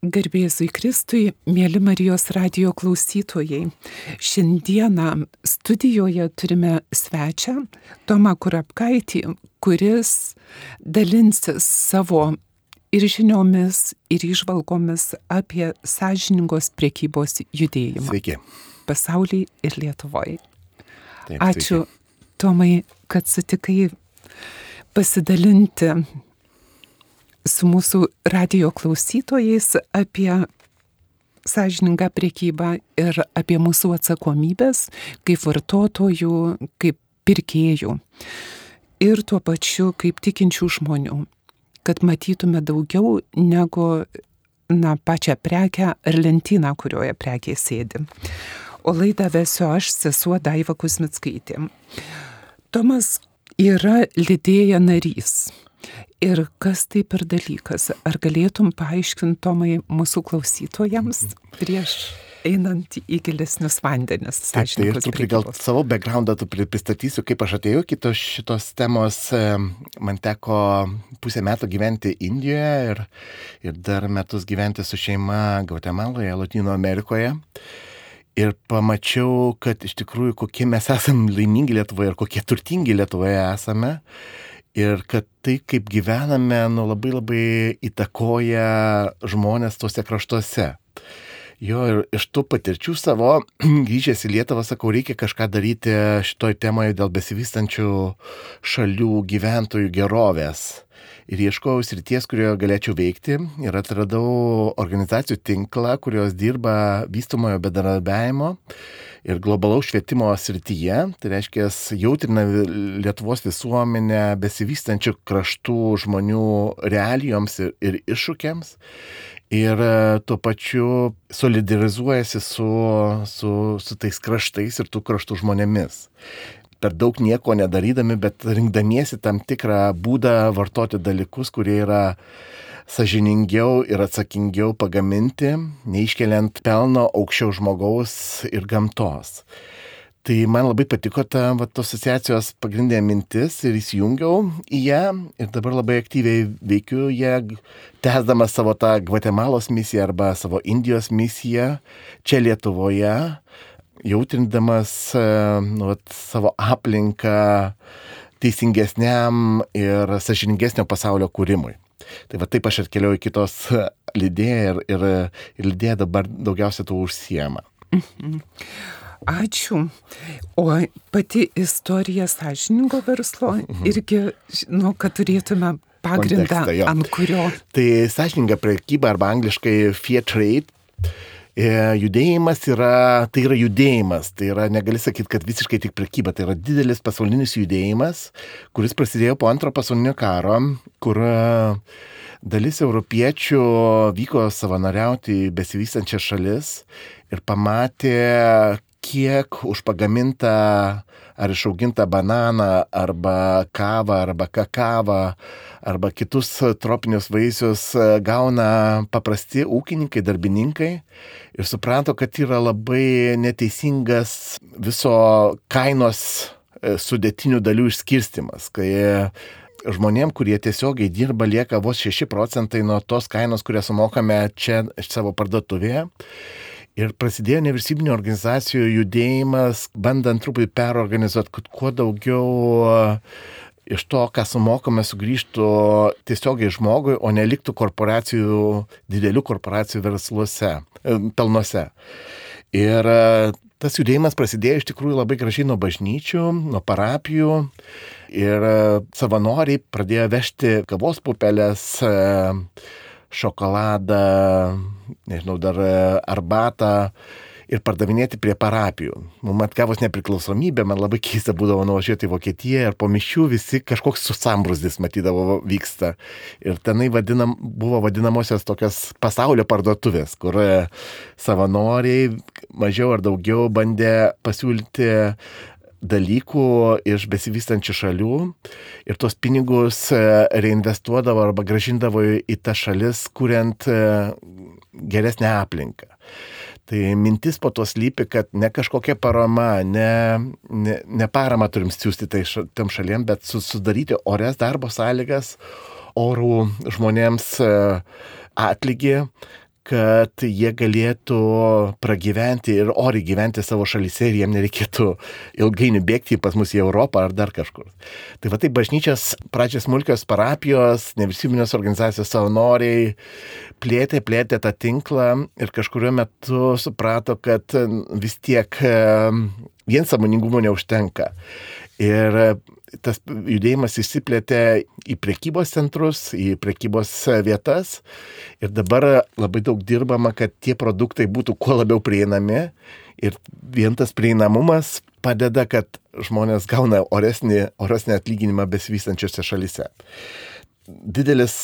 Garbėzui Kristui, mėly Marijos radio klausytojai. Šiandieną studijoje turime svečią Tomą Kurapkaitį, kuris dalinsis savo ir žiniomis, ir išvalgomis apie sąžiningos priekybos judėjimą. Sveiki. Pasaulyje ir Lietuvoje. Taip, Ačiū, sveiki. Tomai, kad sutikai pasidalinti su mūsų radio klausytojais apie sąžiningą priekybą ir apie mūsų atsakomybės kaip vartotojų, kaip pirkėjų ir tuo pačiu kaip tikinčių žmonių, kad matytume daugiau negu na, pačią prekę ar lentyną, kurioje prekė sėdi. O laidą vesiu aš, sesuo Daiva Kusmitskaitė. Tomas yra lydėja narys. Ir kas tai per dalykas? Ar galėtum paaiškinti, Tomai, mūsų klausytojams prieš einant į gilesnius vandenis? Taip, tai ir truputį gal savo backgroundą tu pri- pristatysiu, kaip aš atėjau iki tos šitos temos. Man teko pusę metų gyventi Indijoje ir, ir dar metus gyventi su šeima Gvatemaloje, Latino Amerikoje. Ir pamačiau, kad iš tikrųjų kokie mes esame laimingi Lietuvoje ir kokie turtingi Lietuvoje esame. Ir kad tai, kaip gyvename, nu, labai labai įtakoja žmonės tuose kraštuose. Jo, ir iš tų patirčių savo, grįžęs į Lietuvą, sakau, reikia kažką daryti šitoj temoje dėl besivystančių šalių gyventojų gerovės. Ir ieškojau srities, kurioje galėčiau veikti ir atradau organizacijų tinklą, kurios dirba vystumojo bedarbiavimo ir globalaus švietimo srityje. Tai reiškia, jautrina Lietuvos visuomenę besivystančių kraštų žmonių realijoms ir, ir iššūkiams. Ir e, tuo pačiu solidarizuojasi su, su, su tais kraštais ir tų kraštų žmonėmis. Per daug nieko nedarydami, bet rinkdamiesi tam tikrą būdą vartoti dalykus, kurie yra sažiningiau ir atsakingiau pagaminti, neiškeliant pelno aukščiau žmogaus ir gamtos. Tai man labai patiko ta vat, asociacijos pagrindinė mintis ir įsijungiau į ją ir dabar labai aktyviai veikiu ją, tęsdamas savo tą Gvatemalos misiją arba savo Indijos misiją čia Lietuvoje, jautrindamas e, nu, vat, savo aplinką teisingesniam ir sažiningesnio pasaulio kūrimui. Tai va taip aš atkeliauju į kitos lydėją ir, ir, ir lydėja dabar daugiausia tuo užsiema. Ačiū. O pati istorija sąžiningo verslo irgi, nu, kad turėtume pagrindą, ant kurio. Tai sąžininga prekyba arba angliškai fair trade. E, Judėjimas yra, tai yra judėjimas, tai yra, negali sakyti, kad visiškai tik prekyba, tai yra didelis pasaulinis judėjimas, kuris prasidėjo po antro pasaulinio karo, kur e, dalis europiečių vyko savanoriauti į besivystančias šalis ir pamatė, kiek už pagamintą ar išaugintą bananą, arba kavą, arba kakavą, arba kitus tropinius vaisius e, gauna paprasti ūkininkai, darbininkai ir suprato, kad yra labai neteisingas viso kainos e, sudėtinių dalių išskirstimas, kai žmonėm, kurie tiesiogiai dirba, lieka vos 6 procentai nuo tos kainos, kurią sumokame čia iš savo parduotuvėje. Ir prasidėjo nevyriausybinio organizacijų judėjimas, bandant truputį perorganizuoti, kad kuo daugiau e, iš to, ką sumokame, sugrįžtų tiesiogiai žmogui, o neliktų korporacijų, didelių korporacijų versluose, e, pelnuose. Ir e, tas judėjimas prasidėjo iš tikrųjų labai gražiai nuo bažnyčių, nuo parapijų. Ir savanoriai pradėjo vežti kavos pupelės, šokoladą, nežinau, dar e, arbatą ir pardavinėti prie parapijų. Mums atkavus nepriklausomybę, man labai keista būdavo nuvažiuoti į Vokietiją ir po mišių visi kažkoks susambrusdis matydavo vyksta. Ir tenai vadinam, buvo vadinamosios tokios pasaulio parduotuvės, kur e, savanoriai mažiau ar daugiau bandė pasiūlyti dalykų iš besivystančių šalių ir tuos pinigus e, reinvestuodavo arba gražindavo į tas šalis, kuriant geresnę aplinką. Tai mintis po to slypi, kad ne kažkokia parama, ne, ne, ne parama turim siūsti tai ša, tam šaliem, bet su, sudaryti ores darbo sąlygas, orų žmonėms e, atlygį, kad jie galėtų pragyventi ir oriai gyventi savo šalyse ir jiem nereikėtų ilgainiui bėgti pas mus į Europą ar dar kažkur. Tai va tai bažnyčios pradžios smulkios parapijos, nevyriausybinės organizacijos savanoriai plėtė, plėtė tą tinklą ir kažkurio metu suprato, kad vis tiek vien samoningumo neužtenka. Ir tas judėjimas įsiplėtė į prekybos centrus, į prekybos vietas. Ir dabar labai daug dirbama, kad tie produktai būtų kuo labiau prieinami. Ir vien tas prieinamumas padeda, kad žmonės gauna oresnį, oresnį atlyginimą besivystančiose šalise didelis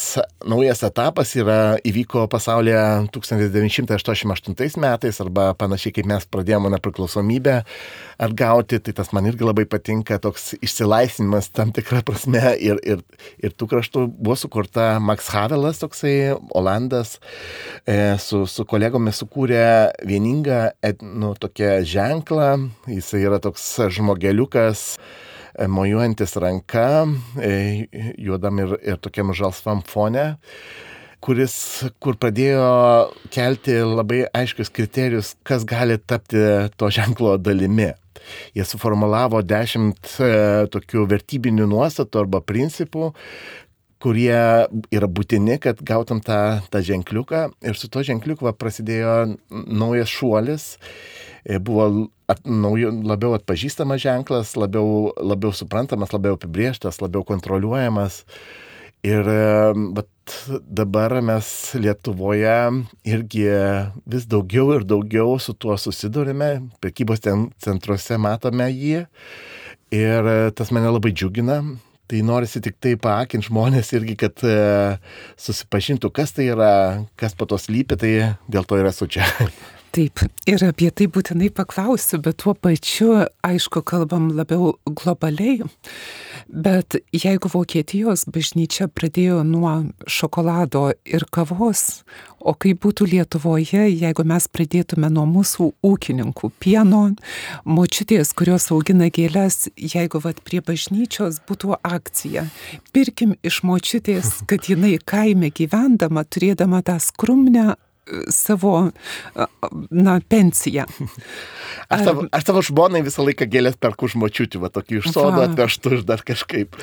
naujas etapas yra įvyko pasaulyje 1988 metais arba panašiai kaip mes pradėjome nepriklausomybę atgauti, tai tas man irgi labai patinka, toks išsilaisvinimas tam tikrą prasme ir, ir, ir tų kraštų. Buvo sukurta Max Havelas, toksai Olandas, e, su, su kolegomis sukūrė vieningą, nu, tokią ženklą, jisai yra toks žmogeliukas, mojuojantis ranka, e, juodam ir, ir tokiam žalsvam fone kuris, kur pradėjo kelti labai aiškius kriterijus, kas gali tapti to ženklo dalimi. Jie suformulavo dešimt e, tokių vertybinių nuostatų arba principų, kurie yra būtini, kad gautum tą, tą ženkliuką. Ir su to ženkliuku prasidėjo naujas šuolis buvo at, naujo, labiau atpažįstamas ženklas, labiau, labiau suprantamas, labiau apibrieštas, labiau kontroliuojamas. Ir bet dabar mes Lietuvoje irgi vis daugiau ir daugiau su tuo susidurime, prekybos centruose matome jį. Ir tas mane labai džiugina, Tai norisi tik tai paakinti žmonės irgi, kad e, susipažintų, kas tai yra, kas po to slypi, tai dėl to ir esu čia. Taip, ir apie tai būtinai paklausiu, bet tuo pačiu, aišku, kalbam labiau globaliai. Bet jeigu Vokietijos bažnyčia pradėjo nuo šokolado ir kavos, o kaip būtų Lietuvoje, jeigu mes pradėtume nuo mūsų ūkininkų pieno, močiutės, kurios augina gėlės, jeigu vat prie bažnyčios būtų akcija, pirkim iš močiutės, kad jinai kaime gyvendama, turėdama tą skrumnę savo, na, pensiją. Aš savo, aš savo žmonai visą laiką gėlės perku už močiutį, va tokį iš sodo atvežtų ir dar kažkaip.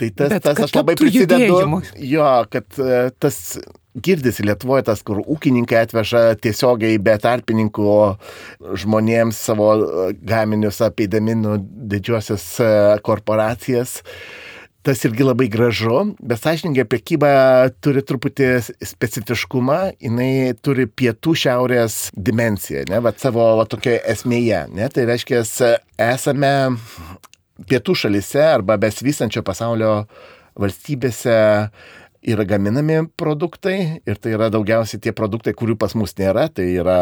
Tai tas, Bet, tas aš labai prisidedu. Judėjimu. Jo, kad e, tas girdisi Lietuvoje tas, kur ūkininkai atveža tiesiogiai be tarpininkų žmonėms savo e, gaminius apeidami nu didžiosios e, korporacijas. Uh, tas irgi labai gražu, bet sąžininkai prekyba turi truputį specifiškumą, jinai turi pietų šiaurės dimenciją, ne, va savo va, tokioje esmėje, ne, tai reiškia, esame pietų šalise arba besivystančio pasaulio valstybėse yra gaminami produktai ir tai yra daugiausiai tie produktai, kurių pas mus nėra, tai yra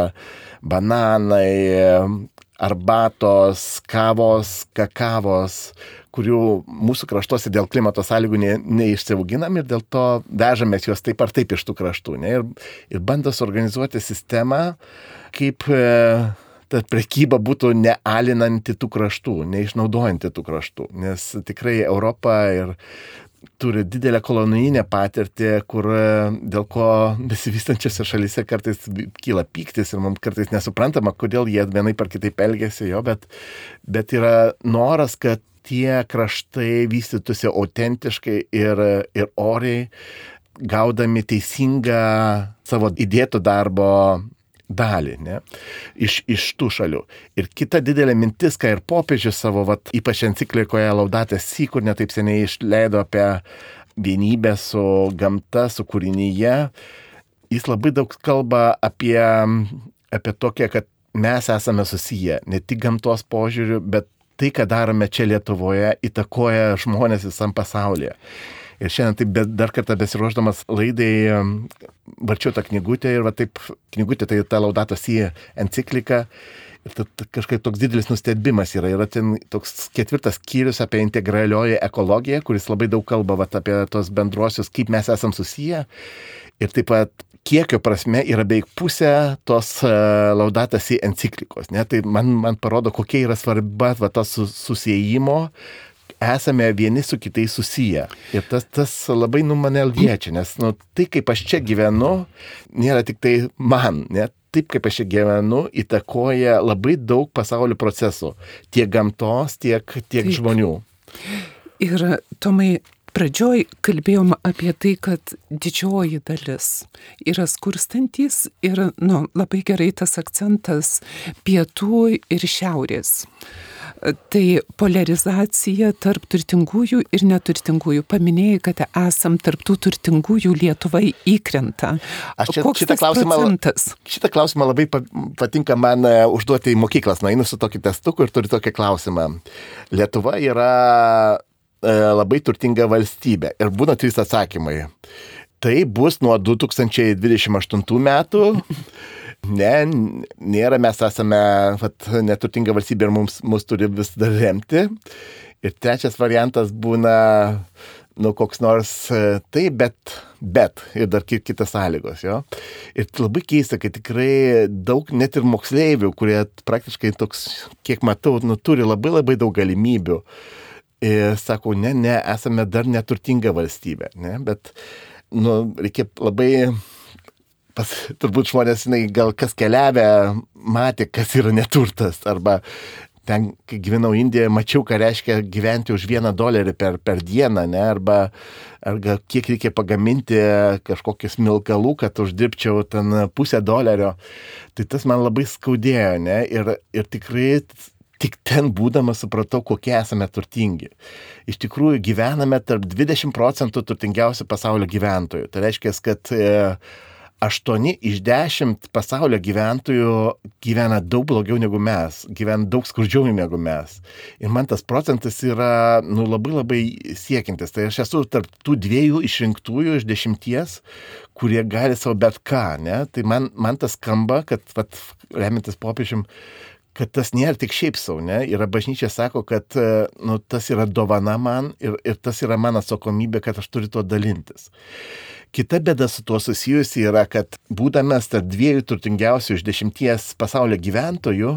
bananai, arbatos, kavos, kakavos, kurių mūsų kraštuose dėl klimato sąlygų ne, neišsiauginam ir dėl to vežamės juos taip ar taip iš tų kraštų. Ne, ir, ir bando suorganizuoti sistemą, kaip e, ta prekyba būtų nealinanti tų kraštų, neišnaudojanti tų kraštų. Nes tikrai Europa ir turi didelę kolonijinę patirtį, kur e, dėl ko besivystančiose šalyse kartais kyla pyktis ir mums kartais nesuprantama, kodėl jie vienai par kitaip elgesi jo, bet, bet yra noras, kad tie kraštai vystytųsi autentiškai ir, ir oriai, gaudami teisingą savo įdėto darbo dalį, ne, iš, iš tų šalių. Ir kita didelė mintis, ką ir popiežius savo, vat, ypač enciklikoje Laudatės Si, kur netaip seniai išleido apie vienybę su gamta, su kūrinyje, jis labai daug kalba apie, apie tokią, kad mes esame susiję ne tik gamtos požiūriu, bet tai, ką darome čia Lietuvoje, įtakoja žmonės visam pasaulyje. Ir šiandien taip dar kartą besiruoždamas laidai, varčiau tą knygutę ir va taip, knygutė tai ta laudatos į encikliką. Ir kažkaip toks didelis nustebimas yra. Yra ten toks ketvirtas skyrius apie integralioji ekologiją, kuris labai daug kalba vat, apie tos bendruosius, kaip mes esam susiję. Ir taip pat kiekio prasme yra beveik pusė tos uh, laudatas į enciklikos. Ne? Tai man, man parodo, kokia yra svarba va, tos susijimo esame vieni su kitais susiję. Ir tas, tas labai nu mane liečia, nes nu, tai, kaip aš čia gyvenu, nėra tik tai man, net taip, kaip aš čia gyvenu, įtakoja labai daug pasaulio procesų. Tiek gamtos, tiek, tiek taip. žmonių. Ir Tomai, pradžioj kalbėjom apie tai, kad didžioji dalis yra skurstantis ir nu, labai gerai tas akcentas pietų ir šiaurės. Tai polarizacija tarp turtingųjų ir neturtingųjų. Paminėjai, kad esam tarptų turtingųjų Lietuvai įkrenta. Aš čia, Koks šitą, klausimą, procentas? šitą klausimą labai patinka man e, užduoti į mokyklas. Nueinu su tokiu testuku ir turiu tokį klausimą. Lietuva yra e, labai turtinga valstybė. Ir būna trys atsakymai. Tai bus nuo 2028 metų. Ne, nėra, mes esame vat, neturtinga valstybė ir mums, mus turi vis dar remti. Ir trečias variantas būna, nu, koks nors taip, bet, bet ir dar kitas sąlygos, jo. Ir labai keista, kad tikrai daug net ir moksleivių, kurie praktiškai toks, kiek matau, nu, turi labai labai daug galimybių. Ir sako, ne, ne, esame dar neturtinga valstybė, ne, bet, nu, reikia labai pas, turbūt žmonės, žinai, gal kas keliavę, matė, kas yra neturtas. Arba ten, kai gyvenau Indijoje, mačiau, ką reiškia gyventi už vieną dolerį per, per dieną, ne? Arba, arba kiek reikia pagaminti kažkokius milkalų, kad uždirbčiau ten pusę dolerio. Tai tas man labai skaudėjo, ne? Ir, ir tikrai tik ten būdamas supratau, kokie esame turtingi. Iš tikrųjų gyvename tarp 20 procentų turtingiausių pasaulio gyventojų. Tai reiškia, kad e, 8 iš 10 pasaulio gyventojų gyvena daug blogiau negu mes, gyvena daug skurdžiau negu mes. Ir man tas procentas yra nu, labai labai siekintis. Tai aš esu tarp tų dviejų išrinktųjų iš dešimties, kurie gali savo bet ką. Ne? Tai man, man tas skamba, kad vat, remintis popiežiam, kad tas nėra tik šiaip savo, ne? Ir bažnyčia sako, kad nu, tas yra dovana man ir, ir tas yra mano atsakomybė, kad aš turiu tuo dalintis. Kita bėda su tuo susijusi yra, kad būdamas tarp dviejų turtingiausių iš dešimties pasaulio gyventojų,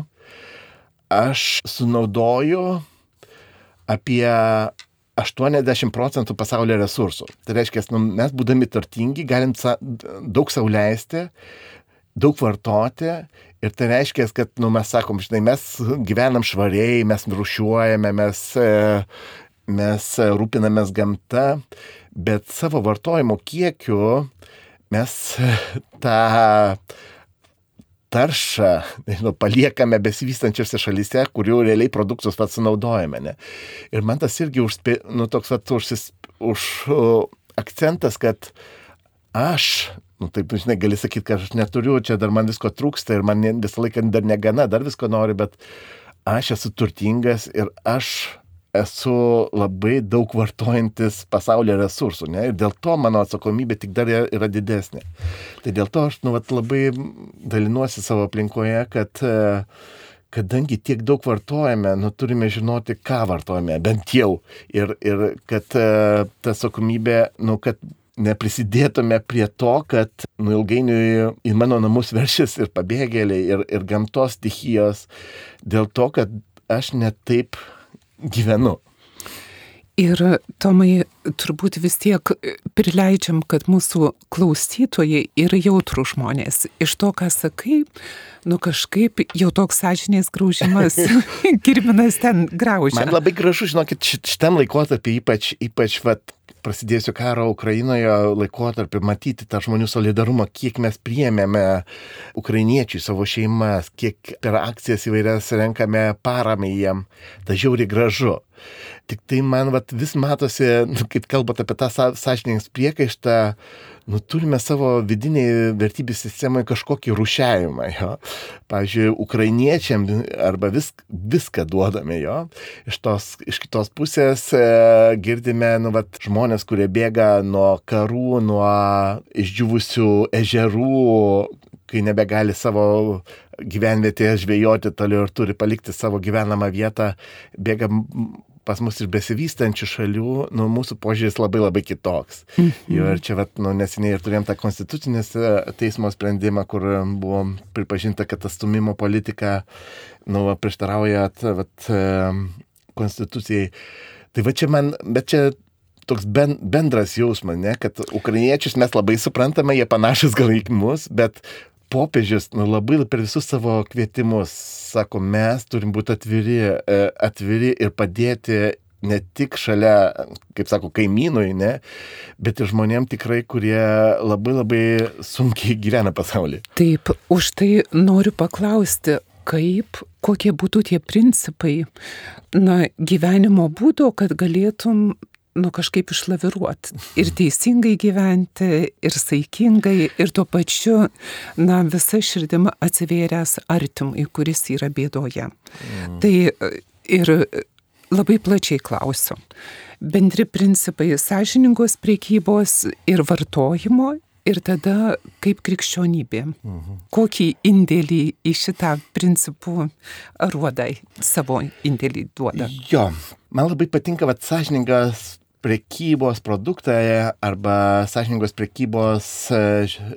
aš sunaudoju apie 80 procentų pasaulio resursų. Tai reiškia, nu, mes būdami turtingi galim daug sauliaisti, daug vartoti ir tai reiškia, kad nu, mes sakom, žinai, mes gyvenam švariai, mes rušiuojame, mes, e, mes rūpinamės gamta bet savo vartojimo kiekiu mes tą taršą, nežinau, paliekame besivystančiose šalyse, kurių realiai produktus pats sunaudojame. Ne? Ir man tas irgi užspė, nu, toks vat, užsis, už uh, akcentas, kad aš, nu, taip, žinai, gali sakyti, kad aš neturiu, čia dar man visko trūksta ir man visą laiką dar negana, dar visko noriu, bet aš esu turtingas ir aš esu labai daug vartojantis pasaulio resursų, ne? ir dėl to mano atsakomybė tik dar yra didesnė. Tai dėl to aš nu, vat, labai dalinuosi savo aplinkoje, kad kadangi tiek daug vartojame, nu, turime žinoti, ką vartojame, bent jau. Ir, ir kad ta atsakomybė, nu, kad neprisidėtume prie to, kad nu, ilgainiui į mano namus veršis ir pabėgėliai, ir, ir gamtos stichijos, dėl to, kad aš netaip gyvenu. Ir Tomai, turbūt vis tiek prileidžiam, kad mūsų klausytojai yra jautrų žmonės. Iš to, ką sakai, nu kažkaip jau toks sąžinės graužimas, kirminas ten graužia. Man labai gražu, žinokit, šitam laikotarpį ypač, ypač vat, prasidėjusio karo Ukrainoje laikotarpį matyti tą žmonių solidarumą, kiek mes priėmėme ukrainiečių savo šeimas, kiek per akcijas įvairias renkame paramą jiem. Tai žiauri gražu. Tik tai man vat, vis matosi, nu, kaip kalbate apie tą sąžinės priekaištą, nu, turime savo vidiniai vertybės sistemoje kažkokį rušiavimą. Jo. Pavyzdžiui, ukrainiečiam arba vis, viską duodame jo. Iš, tos, iš kitos pusės e, girdime nu, vat, žmonės, kurie bėga nuo karų, nuo išdžiūvusių ežerų, kai nebegali savo gyvenvietėje žvejoti toliau ir turi palikti savo gyvenamą vietą, bėga pas mus iš besivystančių šalių, nu, mūsų požiūris labai labai kitoks. -hmm. Ir čia, vat, nu, neseniai ir turėjom tą konstitucinės teismo sprendimą, kur buvo pripažinta, kad ta stumimo politika, nu, prieštarauja, vat, e, konstitucijai. Tai va čia man, bet čia toks ben, bendras jausmas, ne, kad ukrainiečius mes labai suprantame, jie panašus gal į mus, bet popiežius nu, labai per visus savo kvietimus sako, mes turim būti atviri, e, atviri ir padėti ne tik šalia, kaip sako, kaimynui, ne, bet ir žmonėm tikrai, kurie labai labai sunkiai gyvena pasaulyje. Taip, už tai noriu paklausti, kaip, kokie būtų tie principai, na, gyvenimo būdo, kad galėtum nu kažkaip išlaviruot ir teisingai gyventi, ir saikingai, ir tuo pačiu, na, visa širdima atsivėręs artimui, kuris yra bėdoje. Mm. Tai ir labai plačiai klausiu. Bendri principai sąžiningos priekybos ir vartojimo ir tada kaip krikščionybė. Mhm. Kokį indėlį į šitą principų ruodai savo indėlį duoda? Jo, man labai patinka vat sąžiningas prekybos produktai arba sąžiningos prekybos e,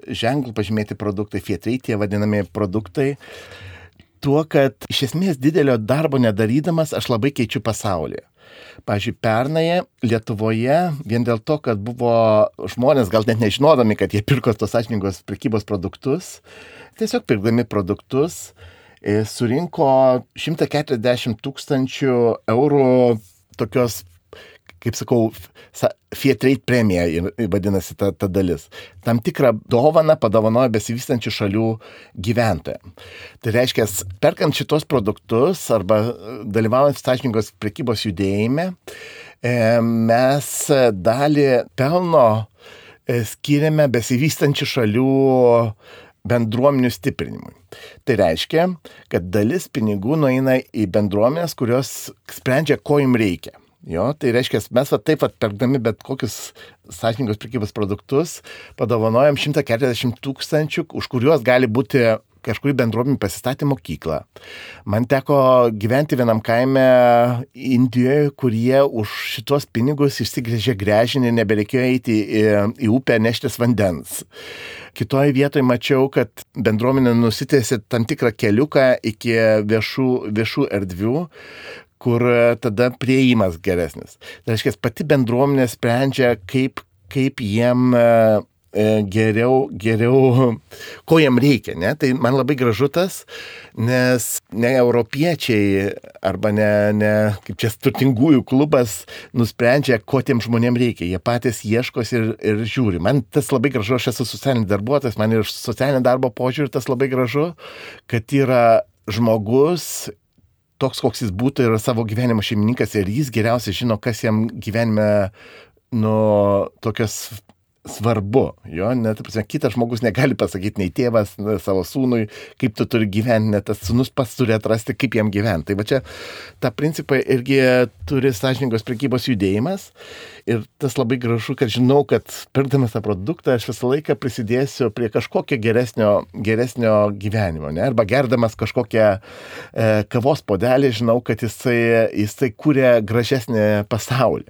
ženklų pažymėti produktai, fietrai tie vadinami produktai tuo, kad iš esmės didelio darbo nedarydamas aš labai keičiu pasaulį. Pavyzdžiui, pernai Lietuvoje vien dėl to, kad buvo žmonės, gal net nežinodami, kad jie pirko tos sąžiningos prekybos produktus, tiesiog pirkdami produktus, e, surinko 140 tūkstančių eurų tokios kaip sakau, Trade premija vadinasi ta, ta dalis. Tam tikrą dovaną padovanoja besivystančių šalių gyventojams. Tai reiškia, perkant šitos produktus arba dalyvaujant sąžininkos prekybos judėjime, e, mes dalį pelno e, skiriame besivystančių šalių bendruomenių stiprinimui. Tai reiškia, kad dalis pinigų nueina į bendruomenės, kurios sprendžia, ko jums reikia. Jo, tai reiškia, mes va taip pat perkdami bet kokius sąžininkos prekybos produktus padovanojam 140 tūkstančių, už kuriuos gali būti kažkurį bendruomenį pasistatė mokyklą. Man teko gyventi vienam kaime Indijoje, kurie už šitos pinigus išsigrėžė grežinį ir nebereikėjo eiti į, į upę neštis vandens. Kitoje vietoje mačiau, kad bendruomenė nusitėsi tam tikrą keliuką iki viešų, viešų erdvių, kur e, tada prieimas geresnis. Tai reiškia, pati bendruomenė sprendžia, kaip, kaip jiem e, e, geriau, geriau, ko jiem reikia, ne? Tai man labai gražu tas, nes ne europiečiai arba ne, ne kaip čia turtingųjų klubas nusprendžia, ko tiem žmonėm reikia. Jie patys ieškos ir, ir žiūri. Man tas labai gražu, aš esu socialinis darbuotojas, man ir socialinio darbo požiūrį tas labai gražu, kad yra žmogus toks, koks jis būtų, yra savo gyvenimo šeimininkas ir jis geriausiai žino, kas jam gyvenime nu, tokios svarbu, jo, net, prasme, kitas žmogus negali pasakyti, nei tėvas ne, savo sūnui, kaip tu turi gyventi, net tas sūnus pats turi atrasti, kaip jam gyventi. Tai va čia tą principą irgi turi sąžininkos prekybos judėjimas ir tas labai gražu, kad žinau, kad pirkdamas tą produktą aš visą laiką prisidėsiu prie kažkokio geresnio, geresnio gyvenimo, ne? arba gerdamas kažkokią e, kavos podelį, žinau, kad jisai, jisai kūrė gražesnį pasaulį.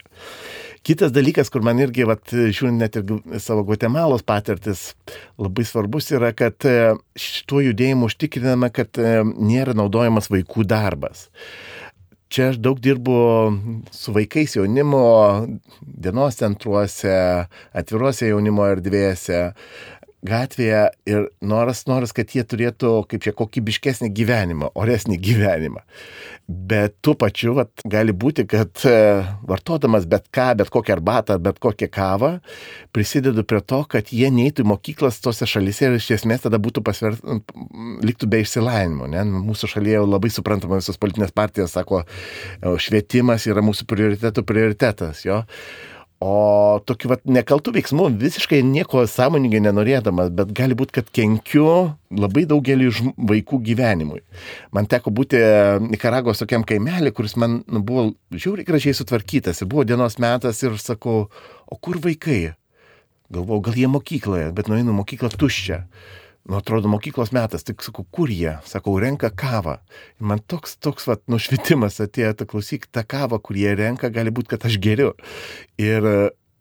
Kitas dalykas, kur man irgi, vat, žiūrint net ir savo Guatemalos patirtis, labai svarbus yra, kad e, šituo judėjimu užtikriname, kad e, nėra naudojamas vaikų darbas. Čia aš daug dirbu su vaikais jaunimo dienos centruose, atviruose jaunimo erdvėse, gatvėje ir noras, noras, kad jie turėtų kaip čia kokybiškesnį gyvenimą, oresnį gyvenimą. Bet tuo pačiu vat, gali būti, kad e, vartodamas bet ką, bet kokią arbatą, bet kokią kavą, prisidedu prie to, kad jie neįtų į mokyklas tose šalise ir iš esmės tada būtų pasvert, liktų be išsilavinimo. Ne? Mūsų šalyje jau labai suprantama visos politinės partijos sako, švietimas yra mūsų prioritetų prioritetas. Jo? O tokiu vat nekaltų veiksmų visiškai nieko sąmoningai nenorėdamas, bet gali būti, kad kenkiu labai daugelį vaikų gyvenimui. Man teko būti Nikaragos tokiam kaimelį, kuris man nu, buvo žiauriai gražiai sutvarkytas. Buvo dienos metas ir sakau, o kur vaikai? Galvojau, gal jie mokykloje, bet nueinu mokyklą tuščią nu, atrodo, mokyklos metas, tik sakau, kur jie, sakau, renka kavą. Ir man toks, toks, va, nušvitimas atėjo, ta klausyk, ta kava, kur jie renka, gali būti, kad aš geriu. Ir,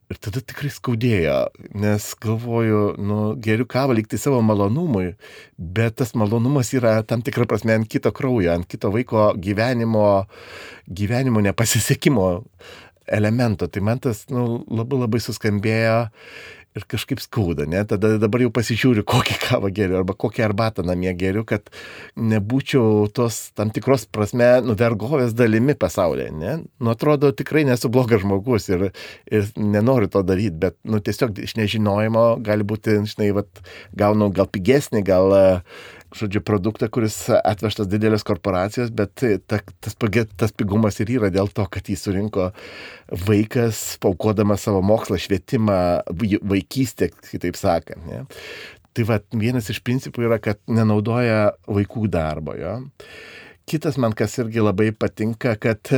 ir tada tikrai skaudėjo, nes galvoju, nu, geriu kavą likti savo malonumui, bet tas malonumas yra tam tikrą prasme ant kito kraujo, ant kito vaiko gyvenimo, gyvenimo nepasisekimo elemento. Tai man tas nu, labai labai suskambėjo ir kažkaip skauda, ne? Tada dabar jau pasižiūriu, kokį kavą geriu arba kokią arbatą namie geriu, kad nebūčiau tos tam tikros prasme nuvergovės dalimi pasaulyje, ne? Nu, atrodo, tikrai nesu blogas žmogus ir, ir nenoriu to daryti, bet, nu, tiesiog iš nežinojimo gali būti, žinai, vat, gaunu gal pigesnį, gal žodžiu, produktą, kuris atvežtas didelės korporacijos, bet ta, tas, tas pigumas ir yra dėl to, kad jį surinko vaikas, paukodamas savo mokslą, švietimą, vaikystę, kitaip sakant. Ne? Tai va, vienas iš principų yra, kad nenaudoja vaikų darbo. Jo? Kitas man kas irgi labai patinka, kad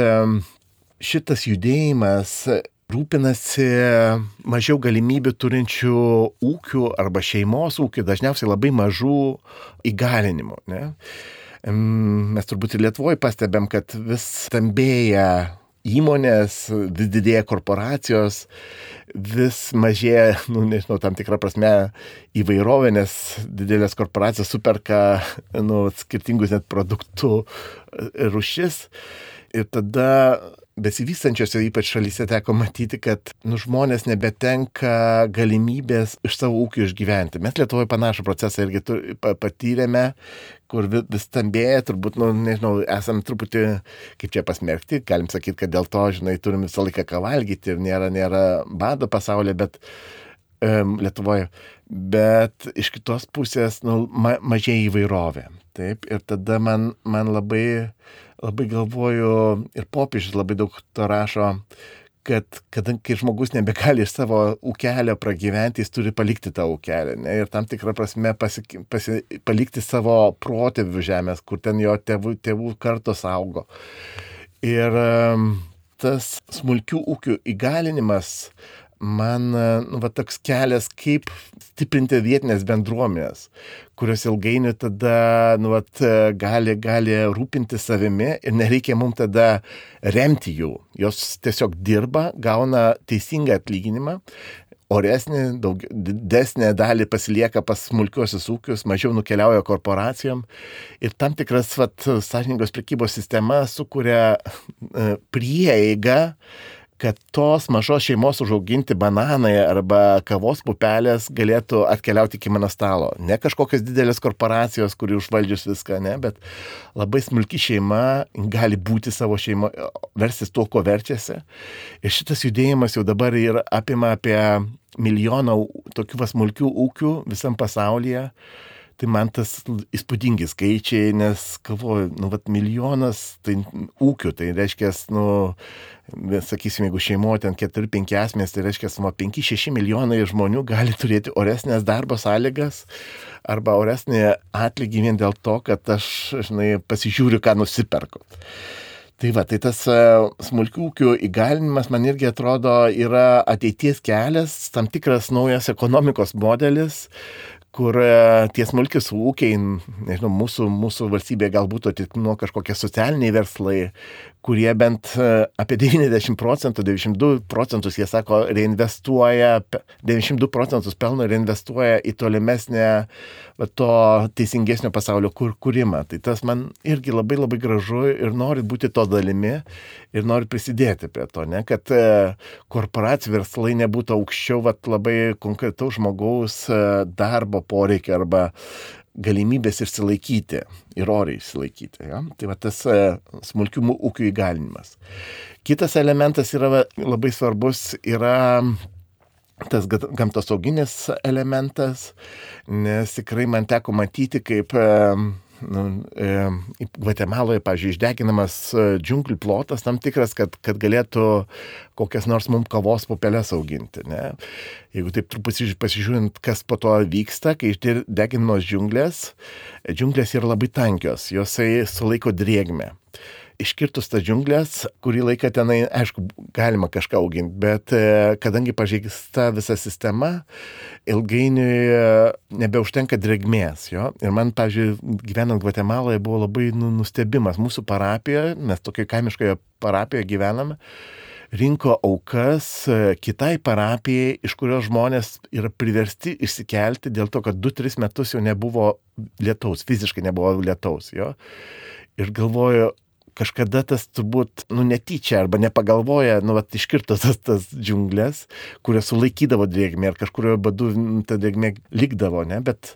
šitas judėjimas rūpinasi mažiau galimybių turinčių ūkių arba šeimos ūkių, dažniausiai labai mažų įgalinimų. Ne? Mes turbūt ir Lietuvoje pastebėm, kad vis stambėja įmonės, vis didėja korporacijos, vis mažėja, nu, nežinau, tam tikrą prasme įvairovė, nes didelės korporacijos superka nu, skirtingus net produktų rušis. Ir tada besivystančiose ypač šalyse teko matyti, kad nu, žmonės nebetenka galimybės iš savo ūkių išgyventi. Mes Lietuvoje panašų procesą irgi patyrėme, kur vis stambėja, turbūt, nu, nežinau, esam truputį, kaip čia pasmerkti, galim sakyti, kad dėl to, žinai, turim visą laiką ką valgyti ir nėra, nėra bado pasaulyje, bet um, Lietuvoje. Bet iš kitos pusės, nu, ma mažėja įvairovė. Taip, ir tada man, man labai labai galvoju, ir popiežius labai daug to rašo, kad kadangi žmogus nebegali iš savo ūkelio pragyventi, jis turi palikti tą ūkelį. Ne? Ir tam tikrą prasme pasi, pasi, palikti savo protėvių žemės, kur ten jo tėvų, tėvų kartos augo. Ir tas smulkių ūkių įgalinimas man nu, va, toks kelias, kaip stiprinti vietinės bendruomenės, kurios ilgainiui tada nu, va, gali, gali rūpinti savimi ir nereikia mums tada remti jų. Jos tiesiog dirba, gauna teisingą atlyginimą, oresnį, daug, didesnę dalį pasilieka pas smulkiuosius ūkius, mažiau nukeliauja korporacijom ir tam tikras sąžiningos prekybos sistema sukuria e, prieigą kad tos mažos šeimos užauginti bananai arba kavos pupelės galėtų atkeliauti iki mano stalo. Ne kažkokios didelės korporacijos, kuri užvaldžius viską, ne, bet labai smulki šeima gali būti savo šeimo, versis tuo, ko verčiasi. Ir šitas judėjimas jau dabar ir apima apie milijoną tokių smulkių ūkių visam pasaulyje. Tai man tas įspūdingi skaičiai, nes, galvoju, nu, vat, milijonas tai ūkių, tai reiškia, nu, sakysim, jeigu šeimoje ten 4-5 asmenys, tai reiškia, nuo 5-6 milijonai žmonių gali turėti oresnės darbo sąlygas arba oresnį atlygį vien dėl to, kad aš, žinai, pasižiūriu, ką nusiperku. Tai va, tai tas e, smulkių ūkių įgalinimas man irgi atrodo yra ateities kelias, tam tikras naujas ekonomikos modelis, kur e, tie smulkius ūkiai, nežinau, mūsų, mūsų valstybė galbūt tik nuo kažkokie socialiniai verslai, kurie bent e, apie 90 procentų, 92 procentus, jie sako, reinvestuoja, 92 procentus pelno reinvestuoja į tolimesnę to teisingesnio pasaulio kur, kūrimą. Tai tas man irgi labai labai gražu ir nori būti to dalimi ir nori prisidėti prie to, ne, kad e, korporacijų verslai nebūtų aukščiau va, labai konkretaus žmogaus e, darbo poreikio arba galimybės išsilaikyti ir oriai išsilaikyti. Ja? Tai va tas e, smulkių ūkių įgalinimas. Kitas elementas yra labai svarbus, yra tas gamtosauginis elementas, nes tikrai man teko matyti, kaip Gvatemaloje, pažiūrėjau, išdeginamas e, džiunglių plotas tam tikras, kad, kad galėtų kokias nors mums kavos pupelės auginti. Ne? Jeigu taip truputį pasižiūrint, kas po to vyksta, kai išdeginamos džiunglės, džiunglės yra labai tankios, josai sulaiko drėgmę iškirtus tas džiunglės, kurį laiką tenai, aišku, galima kažką auginti, bet e, kadangi pažeista visa sistema, ilgainiui e, nebeužtenka drėgmės. Jo? Ir man, pažiūrėjau, gyvenant Gvatemaloje buvo labai nu, nustebimas. Mūsų parapijoje, mes tokioje kaimiškoje parapijoje gyvename, rinko aukas e, kitai parapijai, iš kurios žmonės yra priversti išsikelti dėl to, kad 2-3 metus jau nebuvo lietaus, fiziškai nebuvo lietaus. Jo? Ir galvoju, kažkada tas turbūt, nu, netyčia arba nepagalvoja, nu, vat, iškirto tas, tas džiunglės, kurios sulaikydavo drėgmę ir kažkurio badu ta drėgmė likdavo, ne, bet,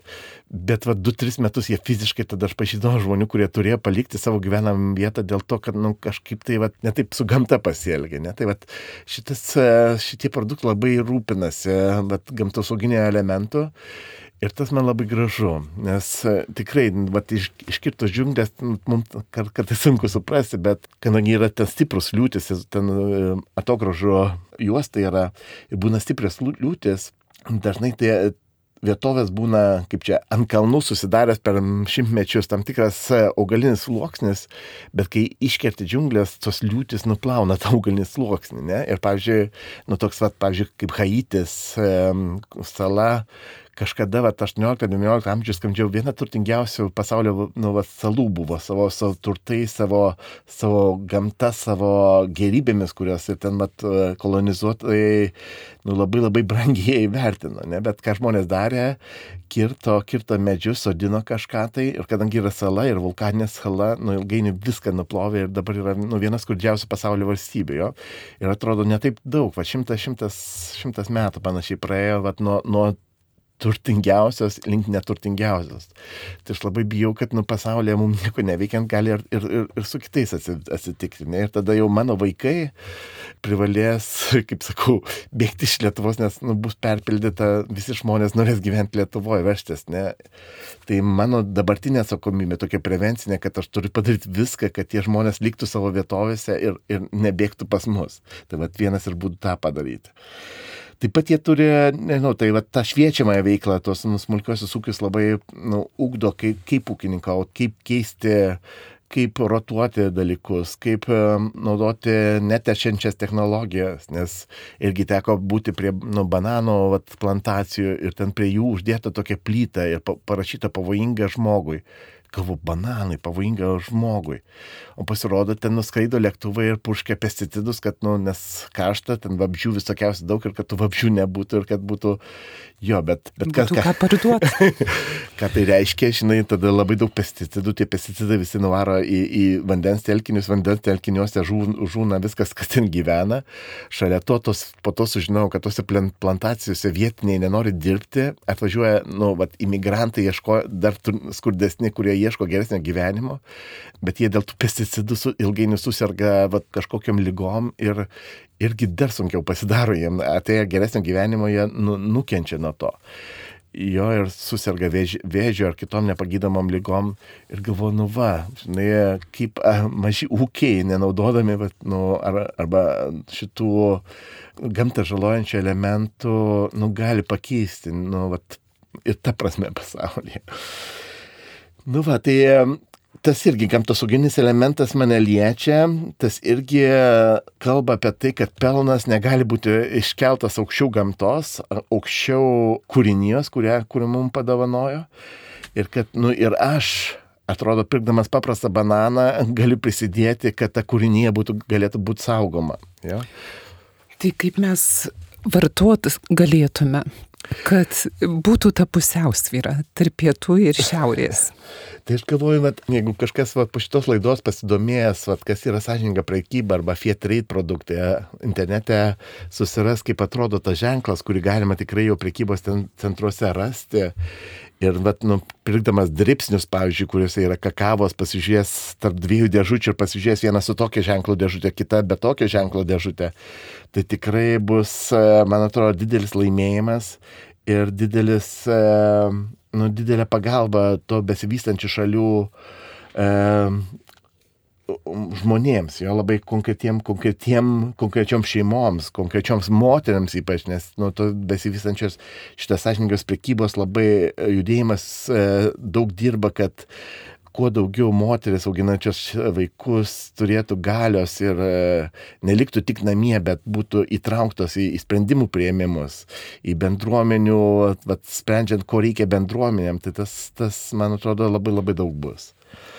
bet va, 2-3 metus jie fiziškai tada aš pažįdavau žmonių, kurie turėjo palikti savo gyvenamą vietą dėl to, kad, nu, kažkaip tai, va, netaip su gamta pasielgia, ne, tai va, šitas, šitie produktai labai rūpinasi, va, gamtosauginio elementų. Ir tas man labai gražu, nes e, tikrai, vat, iš, iškirtos džiunglės, mums kar, kartais sunku suprasti, bet kadangi yra ten stiprus liūtis, ten e, atogražo juosta yra ir būna stiprios liūtis, dažnai tai vietovės būna, kaip čia, ant kalnų susidaręs per šimtmečius tam tikras e, augalinis sluoksnis, bet kai iškerti džiunglės, tos liūtis nuplauna tą augalinį sluoksnį, ne? Ir, pavyzdžiui, nu toks, va, pavyzdžiui, kaip Haitis, sala, kažkada, va, 18-19 amžius, skandžiau, viena turtingiausių pasaulio nu, va, salų buvo savo, savo turtai, savo, savo gamta, savo gerybėmis, kurios ir ten mat, kolonizuotojai nu, labai labai brangiai vertino, ne? bet ką žmonės darė, kirto, kirto medžius, sodino kažką tai ir kadangi yra sala ir vulkaninė sala, nu, ilgainiui viską nuplovė ir dabar yra nu, vienas skurdžiausių pasaulio valstybių. Ir atrodo netaip daug, va šimtas, šimtas, šimtas metų panašiai praėjo va, nuo, nuo turtingiausios link neturtingiausios. Tai aš labai bijau, kad nu, pasaulyje mums nieko neveikiant gali ir, ir, ir, ir su kitais atsitikti. Ne? Ir tada jau mano vaikai privalės, kaip sakau, bėgti iš Lietuvos, nes nu, bus perpildyta, visi žmonės norės gyventi Lietuvoje, vežtis. Ne? Tai mano dabartinė atsakomybė tokia prevencinė, kad aš turiu padaryti viską, kad tie žmonės liktų savo vietovėse ir, ir nebėgtų pas mus. Tai vad vienas ir būtų tą padaryti. Taip pat jie turi, nežinau, tai va, tą šviečiamąją veiklą, tos nu, smulkiosius ūkius labai nu, ugdo, kaip, kaip ūkininkauti, kaip keisti kaip rotuoti dalykus, kaip naudoti netešiančias technologijas, nes irgi teko būti prie nu, banano vat, plantacijų ir ten prie jų uždėta tokia plyta ir parašyta pavojinga žmogui galvo, bananai pavojinga žmogui. O pasirodo, ten nuskraido lėktuvai ir puškia pesticidus, kad, nu, nes karšta, ten vabžių visokiausių daug ir kad tų vabžių nebūtų ir kad būtų jo, bet... bet kas, ką parduoti. ką tai reiškia, žinai, tada labai daug pesticidų, tie pesticidai visi nuvaro į, į vandens telkinius, vandens telkiniuose žūna viskas, kas ten gyvena. Šalia to, tos, po to sužinau, kad tose plantacijose vietiniai nenori dirbti, atvažiuoja, nu, vat, imigrantai ieško dar skurdesni, kurie ieško geresnio gyvenimo, bet jie dėl tų pesticidų su, ilgainiui susirga vat, kažkokiam lygom ir irgi dar sunkiau pasidaro jiem, atėję geresnio gyvenimo, jie nu, nukenčia nuo to. Jo ir susirga vėžio, vėžio ar kitom nepagydomom lygom ir galvoju, nu va, žinai, kaip a, maži ūkiai, nenaudodami, bet, nu, ar, arba šitų gamtą žalojančių elementų, nu, gali pakeisti, nu, vat, ir ta prasme pasaulyje. Nu va, tai tas irgi gamtosauginis elementas mane liečia, tas irgi kalba apie tai, kad pelnas negali būti iškeltas aukščiau gamtos, aukščiau kūrinijos, kurią, kurią mums padovanojo. Ir kad, nu, ir aš, atrodo, pirkdamas paprastą bananą, galiu prisidėti, kad ta kūrinija būtų, galėtų būti saugoma. Ja? Tai kaip mes vartotis galėtume kad būtų ta pusiausvyra tarp pietų ir šiaurės. Tai aš galvoju, kad jeigu kažkas va, po šitos laidos pasidomėjęs, va, kas yra sąžininga prekyba arba Trade produktai, internete susiras, kaip atrodo tas ženklas, kurį galima tikrai jau prekybos centruose rasti. Ir, vat, nu, pirkdamas dripsnius, pavyzdžiui, kuriuose yra kakavos, pasižiūrės tarp dviejų dėžučių ir pasižiūrės vieną su tokia ženklo dėžutė, kita be tokio ženklo dėžutė, tai tikrai bus, man atrodo, didelis laimėjimas ir didelis, nu, didelė pagalba to besivystančių šalių žmonėms, jo labai konkretiem, konkretiem, konkrečioms šeimoms, konkrečioms moteriams ypač, nes nuo to besivystančios šitas sąžininkos prekybos labai e, judėjimas e, daug dirba, kad kuo daugiau moteris auginančios vaikus turėtų galios ir e, neliktų tik namie, bet būtų įtrauktos į, į sprendimų prieimimus, į bendruomenių, vat, sprendžiant, ko reikia bendruomenėm, tai tas, tas, man atrodo, labai labai daug bus.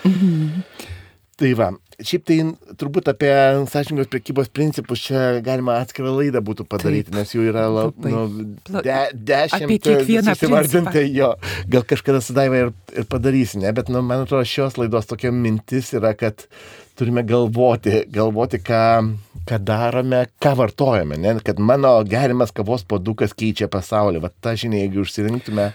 Mhm. Tai va, šiaip tai turbūt apie sąžininkos prekybos principus čia galima atskirą laidą būtų padaryti, Taip, nes jų yra labai, nu, de, dešimt. Apie kiekvieną įvardinti jo. Gal kažkada sudaiva ir, ir padarysi, ne? Bet nu, man atrodo, šios laidos tokia mintis yra, kad turime galvoti, galvoti, ką, ką darome, ką vartojame, ne? kad mano gerimas kavos padukas keičia pasaulį. Vat tą žinią, jeigu užsirinktume.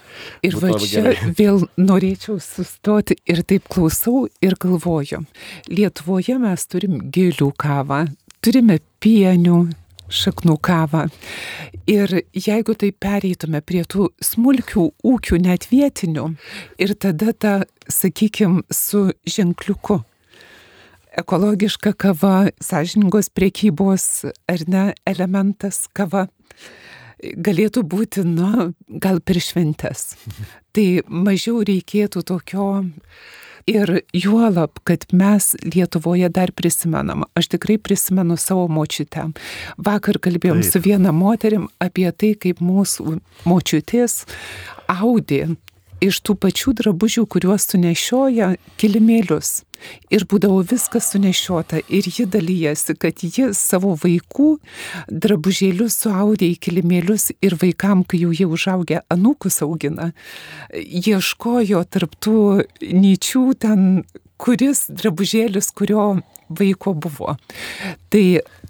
Ir va čia gerai. vėl norėčiau sustoti ir taip klausau ir galvoju. Lietuvoje mes turim gėlių kavą, turime pienių, šaknų kavą. Ir jeigu tai pereitume prie tų smulkių ūkių, net vietinių, ir tada ta, sakykime, su ženkliuku ekologiška kava, sąžiningos priekybos ar ne elementas kava galėtų būti, na, gal per šventes. Tai mažiau reikėtų tokio Ir juolab, kad mes Lietuvoje dar prisimenam, aš tikrai prisimenu savo močiutę. Vakar kalbėjom Taip. su viena moterim apie tai, kaip mūsų močiutės audė iš tų pačių drabužių, kuriuos sunešioja kilimėlius. Ir būdavo viskas sunešiota. Ir ji dalyjasi, kad ji savo vaikų drabužėlius suaudė į kilimėlius ir vaikam, kai jau jie užaugę anūkus augina, ieškojo tarptų nyčių ten, kuris drabužėlis, kurio vaiko buvo. Tai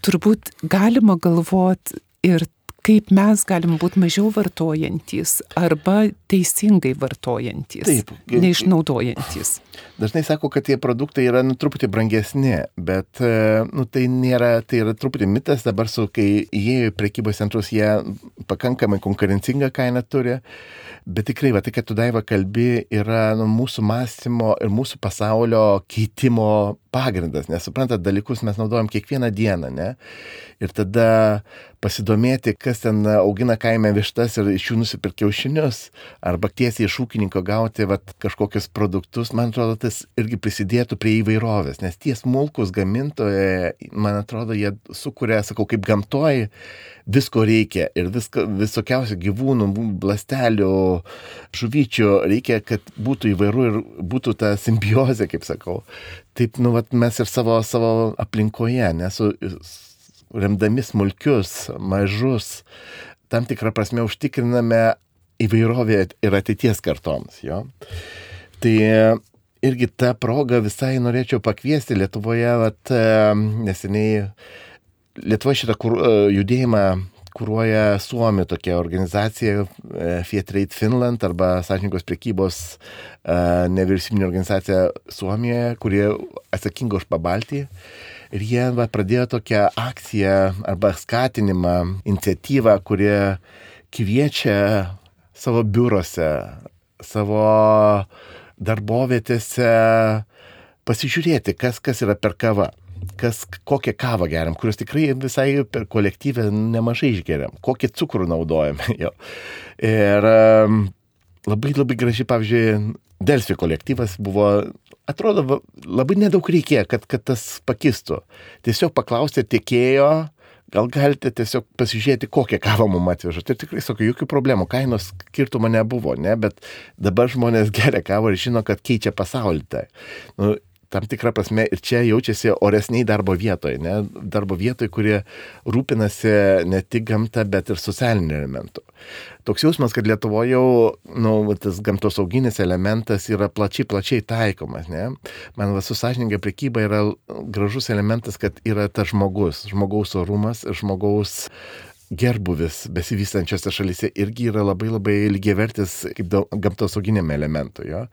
turbūt galima galvoti ir kaip mes galim būti mažiau vartojantys arba teisingai vartojantys, Taip, neišnaudojantis. Dažnai sako, kad tie produktai yra nu, truputį brangesni, bet e, nu, tai nėra, tai yra truputį mitas dabar, su, kai įėjo į prekybos centrus, jie pakankamai konkurencingą kainą turi. Bet tikrai, va, tai, kad tu daiva kalbi, yra nu, mūsų mąstymo ir mūsų pasaulio keitimo pagrindas, nes suprantat, dalykus mes naudojam kiekvieną dieną, ne? Ir tada pasidomėti, kas ten augina kaime vištas ir iš jų nusipirkti kiaušinius, arba tiesiai iš ūkininko gauti vat, kažkokius produktus, man atrodo, tas irgi prisidėtų prie įvairovės, nes tie smulkus gamintojai, man atrodo, jie sukuria, sakau, kaip gamtoj, visko reikia ir visko, visokiausių gyvūnų, blastelių, žuvyčių reikia, kad būtų įvairu ir būtų ta simbiozė, kaip sakau. Taip, nu, vat, mes ir savo, savo aplinkoje, nesu remdami smulkius, mažus, tam tikrą prasme užtikriname įvairovę ir ateities kartoms. Jo. Tai irgi tą progą visai norėčiau pakviesti Lietuvoje, vat, neseniai Lietuva šitą kur, judėjimą kūruoja Suomi tokia organizacija Fair Trade Finland arba Sąžininkos priekybos nevyriausybinė organizacija Suomijoje, kurie atsakinga už pabaltį. Ir jie va, pradėjo tokią akciją arba skatinimą, iniciatyvą, kurie kviečia savo biurose, savo darbovietėse pasižiūrėti, kas, kas yra per kava kas, kokią kavą geriam, kurios tikrai visai per kolektyvę nemažai išgeriam, kokį cukrų naudojame. Jo. Ir labai labai graži, pavyzdžiui, Delfi kolektyvas buvo atrodo, labai nedaug reikėjo, kad, kad tas pakistų. Tiesiog paklausė tiekėjo, gal galite tiesiog pasižiūrėti, kokią kavą mums atveža. Tai tikrai sakau, jokių problemų, kainos skirtumo nebuvo, ne, bet dabar žmonės geria kavą ir žino, kad keičia pasaulį. Tai. Nu, tam tikrą prasme ir čia jaučiasi oresniai darbo vietoje, ne? darbo vietoje, kurie rūpinasi ne tik gamta, bet ir socialiniu elementu. Toks jausmas, kad Lietuvoje jau nu, tas gamtos auginis elementas yra plačiai, plačiai taikomas. Ne? Man va, su sąžininkai prekyba yra gražus elementas, kad yra tas žmogus, žmogaus orumas žmogaus gerbuvis besivystančiose šalise irgi yra labai labai lygiavertis kaip gamtos auginiam elementui. Jo?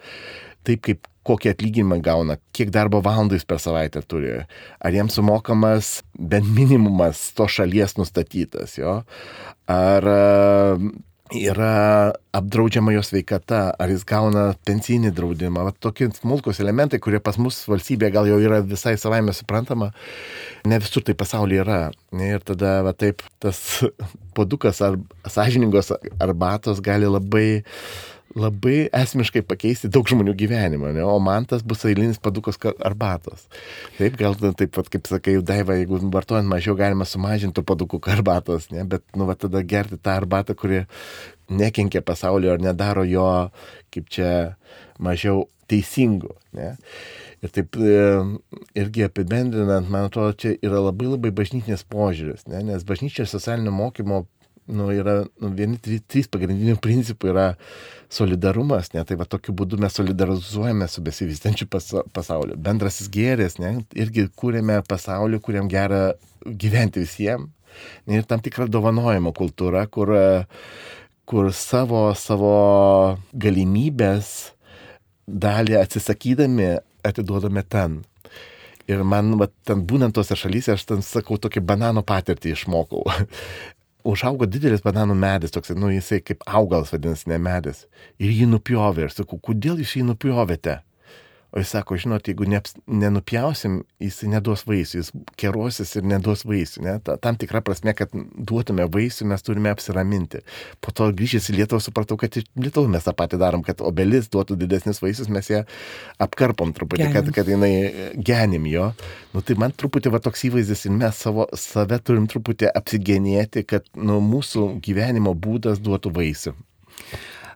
Taip kaip kokį atlyginimą gauna, kiek darbo valandų jis per savaitę turi, ar jiems sumokamas bent minimumas to šalies nustatytas, jo, ar e, yra apdraudžiama jo sveikata, ar jis gauna pensinį draudimą. Va, tokie smulkus elementai, kurie pas mus valstybėje gal jau yra visai savaime suprantama, ne visur tai pasaulyje yra. Ir tada va, taip tas podukas ar sąžiningos arbatos gali labai labai esmiškai pakeisti daug žmonių gyvenimą, ne? o man tas bus eilinis padukas arbatos. Taip, gal taip pat, kaip sakai, daiva, jeigu vartojant mažiau galima sumažinti padukų arbatos, ne? bet nu, va, tada gerti tą arbatą, kuri nekenkia pasaulio ar nedaro jo, kaip čia, mažiau teisingų. Ne? Ir taip e, irgi apibendrinant, man atrodo, čia yra labai labai bažnytinės požiūris, ne? nes bažnyčios socialinio mokymo nu, yra nu, vieni trys, trys pagrindinių principų yra solidarumas, ne, tai va tokiu būdu mes solidarizuojame su besivystančiu pasauliu. Bendrasis gėris, ne, irgi kūrėme pasaulį, kuriam gera gyventi visiems. Ir tam tikra dovanojimo kultūra, kur, kur savo, savo galimybės dalį atsisakydami atiduodame ten. Ir man, va, ten būnant tose šalyse, aš ten sakau, tokį banano patirtį išmokau. Užaugo didelis bananų medis, toks, nu, jisai kaip augalas vadinasi, ne medis. Ir jį nupjovė. Ir sakau, kodėl jūs jį nupjovėte? O jis sako, žinot, jeigu ne, nenupjausim, jis neduos vaisių, jis kerosis ir neduos vaisių. Ne? Ta, tam tikra prasme, kad duotume vaisių, mes turime apsiraminti. Po to grįžęs į Lietuvą supratau, kad ir Lietuvą mes tą patį darom, kad obelis duotų didesnis vaisius, mes ją apkarpom truputį, genim. kad, kad jinai genim jo. Nu, tai man truputį va toks įvaizdis ir mes savo, save turim truputį apsigenėti, kad nu, mūsų gyvenimo būdas duotų vaisių.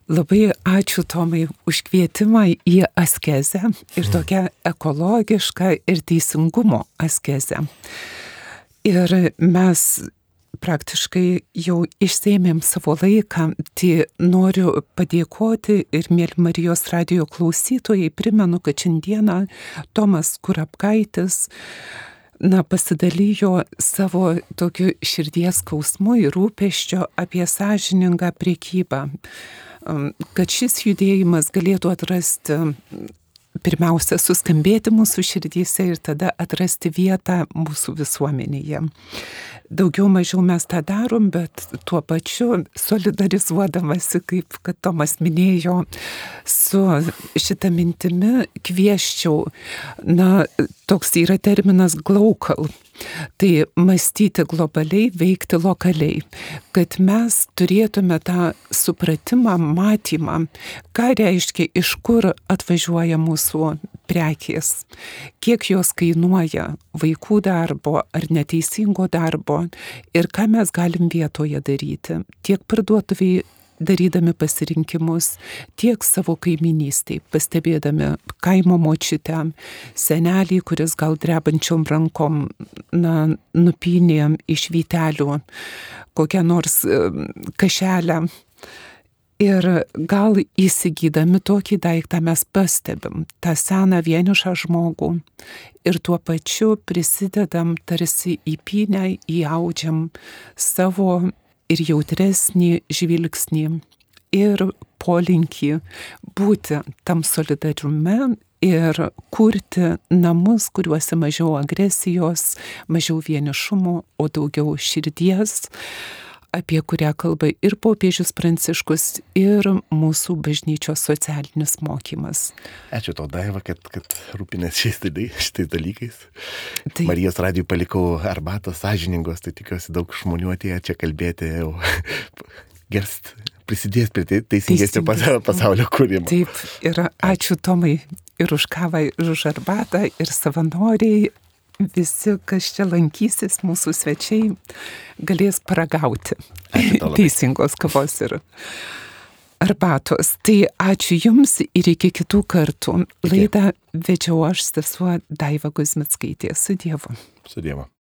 Labai ačiū Tomai už kvietimą į askezę ir mhm. tokią ekologišką ir teisingumo askezę. Ir mes praktiškai jau išsėmėm savo laiką, tai noriu padėkoti ir mėly Marijos radio klausytojai, primenu, kad šiandieną Tomas Kurapkaitis na, pasidalijo savo tokiu širdies skausmu ir rūpeščio apie sąžiningą priekybą kad šis judėjimas galėtų atrasti pirmiausia suskambėti mūsų širdyse ir tada atrasti vietą mūsų visuomenėje. Daugiau mažiau mes tą darom, bet tuo pačiu solidarizuodamasi, kaip kad Tomas minėjo, su šitą mintimi kvieščiau, na, toks yra terminas glaukal Tai mąstyti globaliai, veikti lokaliai, kad mes turėtume tą supratimą, matymą, ką reiškia, iš kur atvažiuoja mūsų prekės, kiek jos kainuoja vaikų darbo ar neteisingo darbo ir ką mes galim vietoje daryti. Tiek parduotuviai darydami pasirinkimus tiek savo kaiminystėje, pastebėdami kaimo močiutę, senelį, kuris gal drebančiom rankom na, nupinė iš vytelių kokią nors kaželę. Ir gal įsigydami tokį daiktą mes pastebim tą seną vienišą žmogų ir tuo pačiu prisidedam tarsi įpinę, įaudžiam savo ir jautresnį žvilgsnį ir polinkį būti tam solidariume ir kurti namus, kuriuose mažiau agresijos, mažiau vienišumo, o daugiau širdies apie kurią kalba ir popiežius Pranciškus, ir mūsų bažnyčios socialinis mokymas. Ačiū tau, Daiva, kad, kad rūpinės šiais, šitais dalykais. Tai... Marijos radijų palikau arbatos sąžiningos, tai tikiuosi daug žmonių atėjo čia kalbėti jau gerst prisidės prie teisingesnio pasaulio kūrimo. Taip, ir ačiū Tomai ir už kavą, ir už arbatą, ir savanoriai, visi, kas čia lankysis, mūsų svečiai, galės paragauti teisingos kavos ir arbatos. Tai ačiū Jums ir iki kitų kartų. Laidą vedžiau aš sesuo Daiva Guzmitskaitė. Su Dievu. Su Dievu.